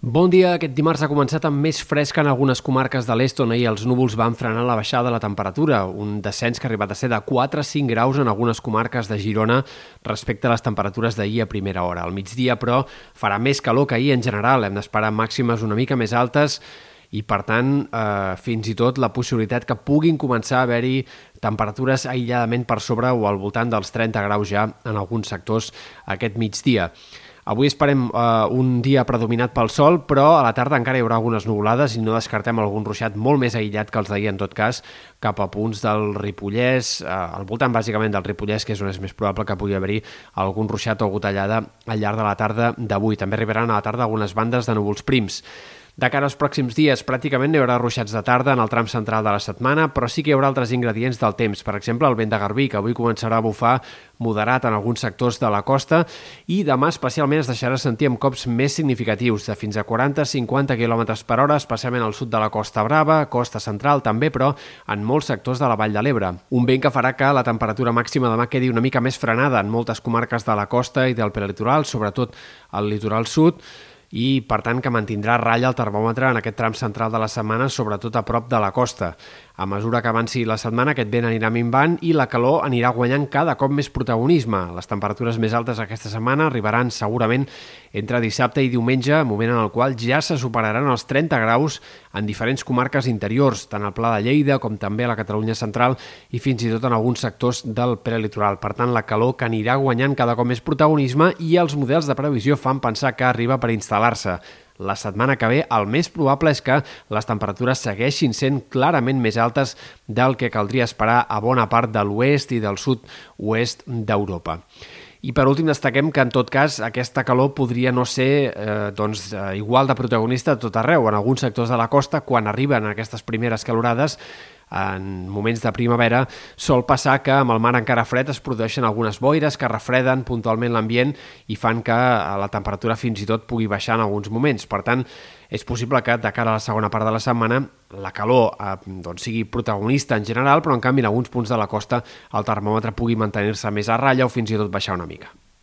Bon dia. Aquest dimarts ha començat amb més fresc en algunes comarques de l'est on ahir els núvols van frenar la baixada de la temperatura, un descens que ha arribat a ser de 4 a 5 graus en algunes comarques de Girona respecte a les temperatures d'ahir a primera hora. Al migdia, però, farà més calor que ahir en general. Hem d'esperar màximes una mica més altes i, per tant, eh, fins i tot la possibilitat que puguin començar a haver-hi temperatures aïlladament per sobre o al voltant dels 30 graus ja en alguns sectors aquest migdia. Avui esperem uh, un dia predominat pel sol, però a la tarda encara hi haurà algunes nuvolades i no descartem algun ruixat molt més aïllat que els d'ahir, en tot cas, cap a punts del Ripollès, uh, al voltant bàsicament del Ripollès, que és on és més probable que pugui haver-hi algun ruixat o gotellada al llarg de la tarda d'avui. També arribaran a la tarda algunes bandes de núvols prims. De cara als pròxims dies, pràcticament no hi haurà ruixats de tarda en el tram central de la setmana, però sí que hi haurà altres ingredients del temps. Per exemple, el vent de Garbí, que avui començarà a bufar moderat en alguns sectors de la costa i demà especialment es deixarà sentir amb cops més significatius, de fins a 40-50 km per hora, especialment al sud de la Costa Brava, costa central també, però en molts sectors de la Vall de l'Ebre. Un vent que farà que la temperatura màxima demà quedi una mica més frenada en moltes comarques de la costa i del prelitoral, sobretot al litoral sud, i, per tant, que mantindrà ratlla el termòmetre en aquest tram central de la setmana, sobretot a prop de la costa. A mesura que avanci la setmana, aquest vent anirà minvant i la calor anirà guanyant cada cop més protagonisme. Les temperatures més altes aquesta setmana arribaran segurament entre dissabte i diumenge, moment en el qual ja se superaran els 30 graus en diferents comarques interiors, tant al Pla de Lleida com també a la Catalunya central i fins i tot en alguns sectors del prelitoral. Per tant, la calor que anirà guanyant cada cop més protagonisme i els models de previsió fan pensar que arriba per instal·lar-se. La setmana que ve el més probable és que les temperatures segueixin sent clarament més altes del que caldria esperar a bona part de l'oest i del sud-oest d'Europa. I per últim destaquem que en tot cas aquesta calor podria no ser eh, doncs, eh, igual de protagonista a tot arreu. En alguns sectors de la costa, quan arriben aquestes primeres calorades, en moments de primavera sol passar que amb el mar encara fred es produeixen algunes boires que refreden puntualment l'ambient i fan que la temperatura fins i tot pugui baixar en alguns moments. Per tant, és possible que de cara a la segona part de la setmana la calor eh, doncs, sigui protagonista en general, però en canvi en alguns punts de la costa el termòmetre pugui mantenir-se més a ratlla o fins i tot baixar una mica.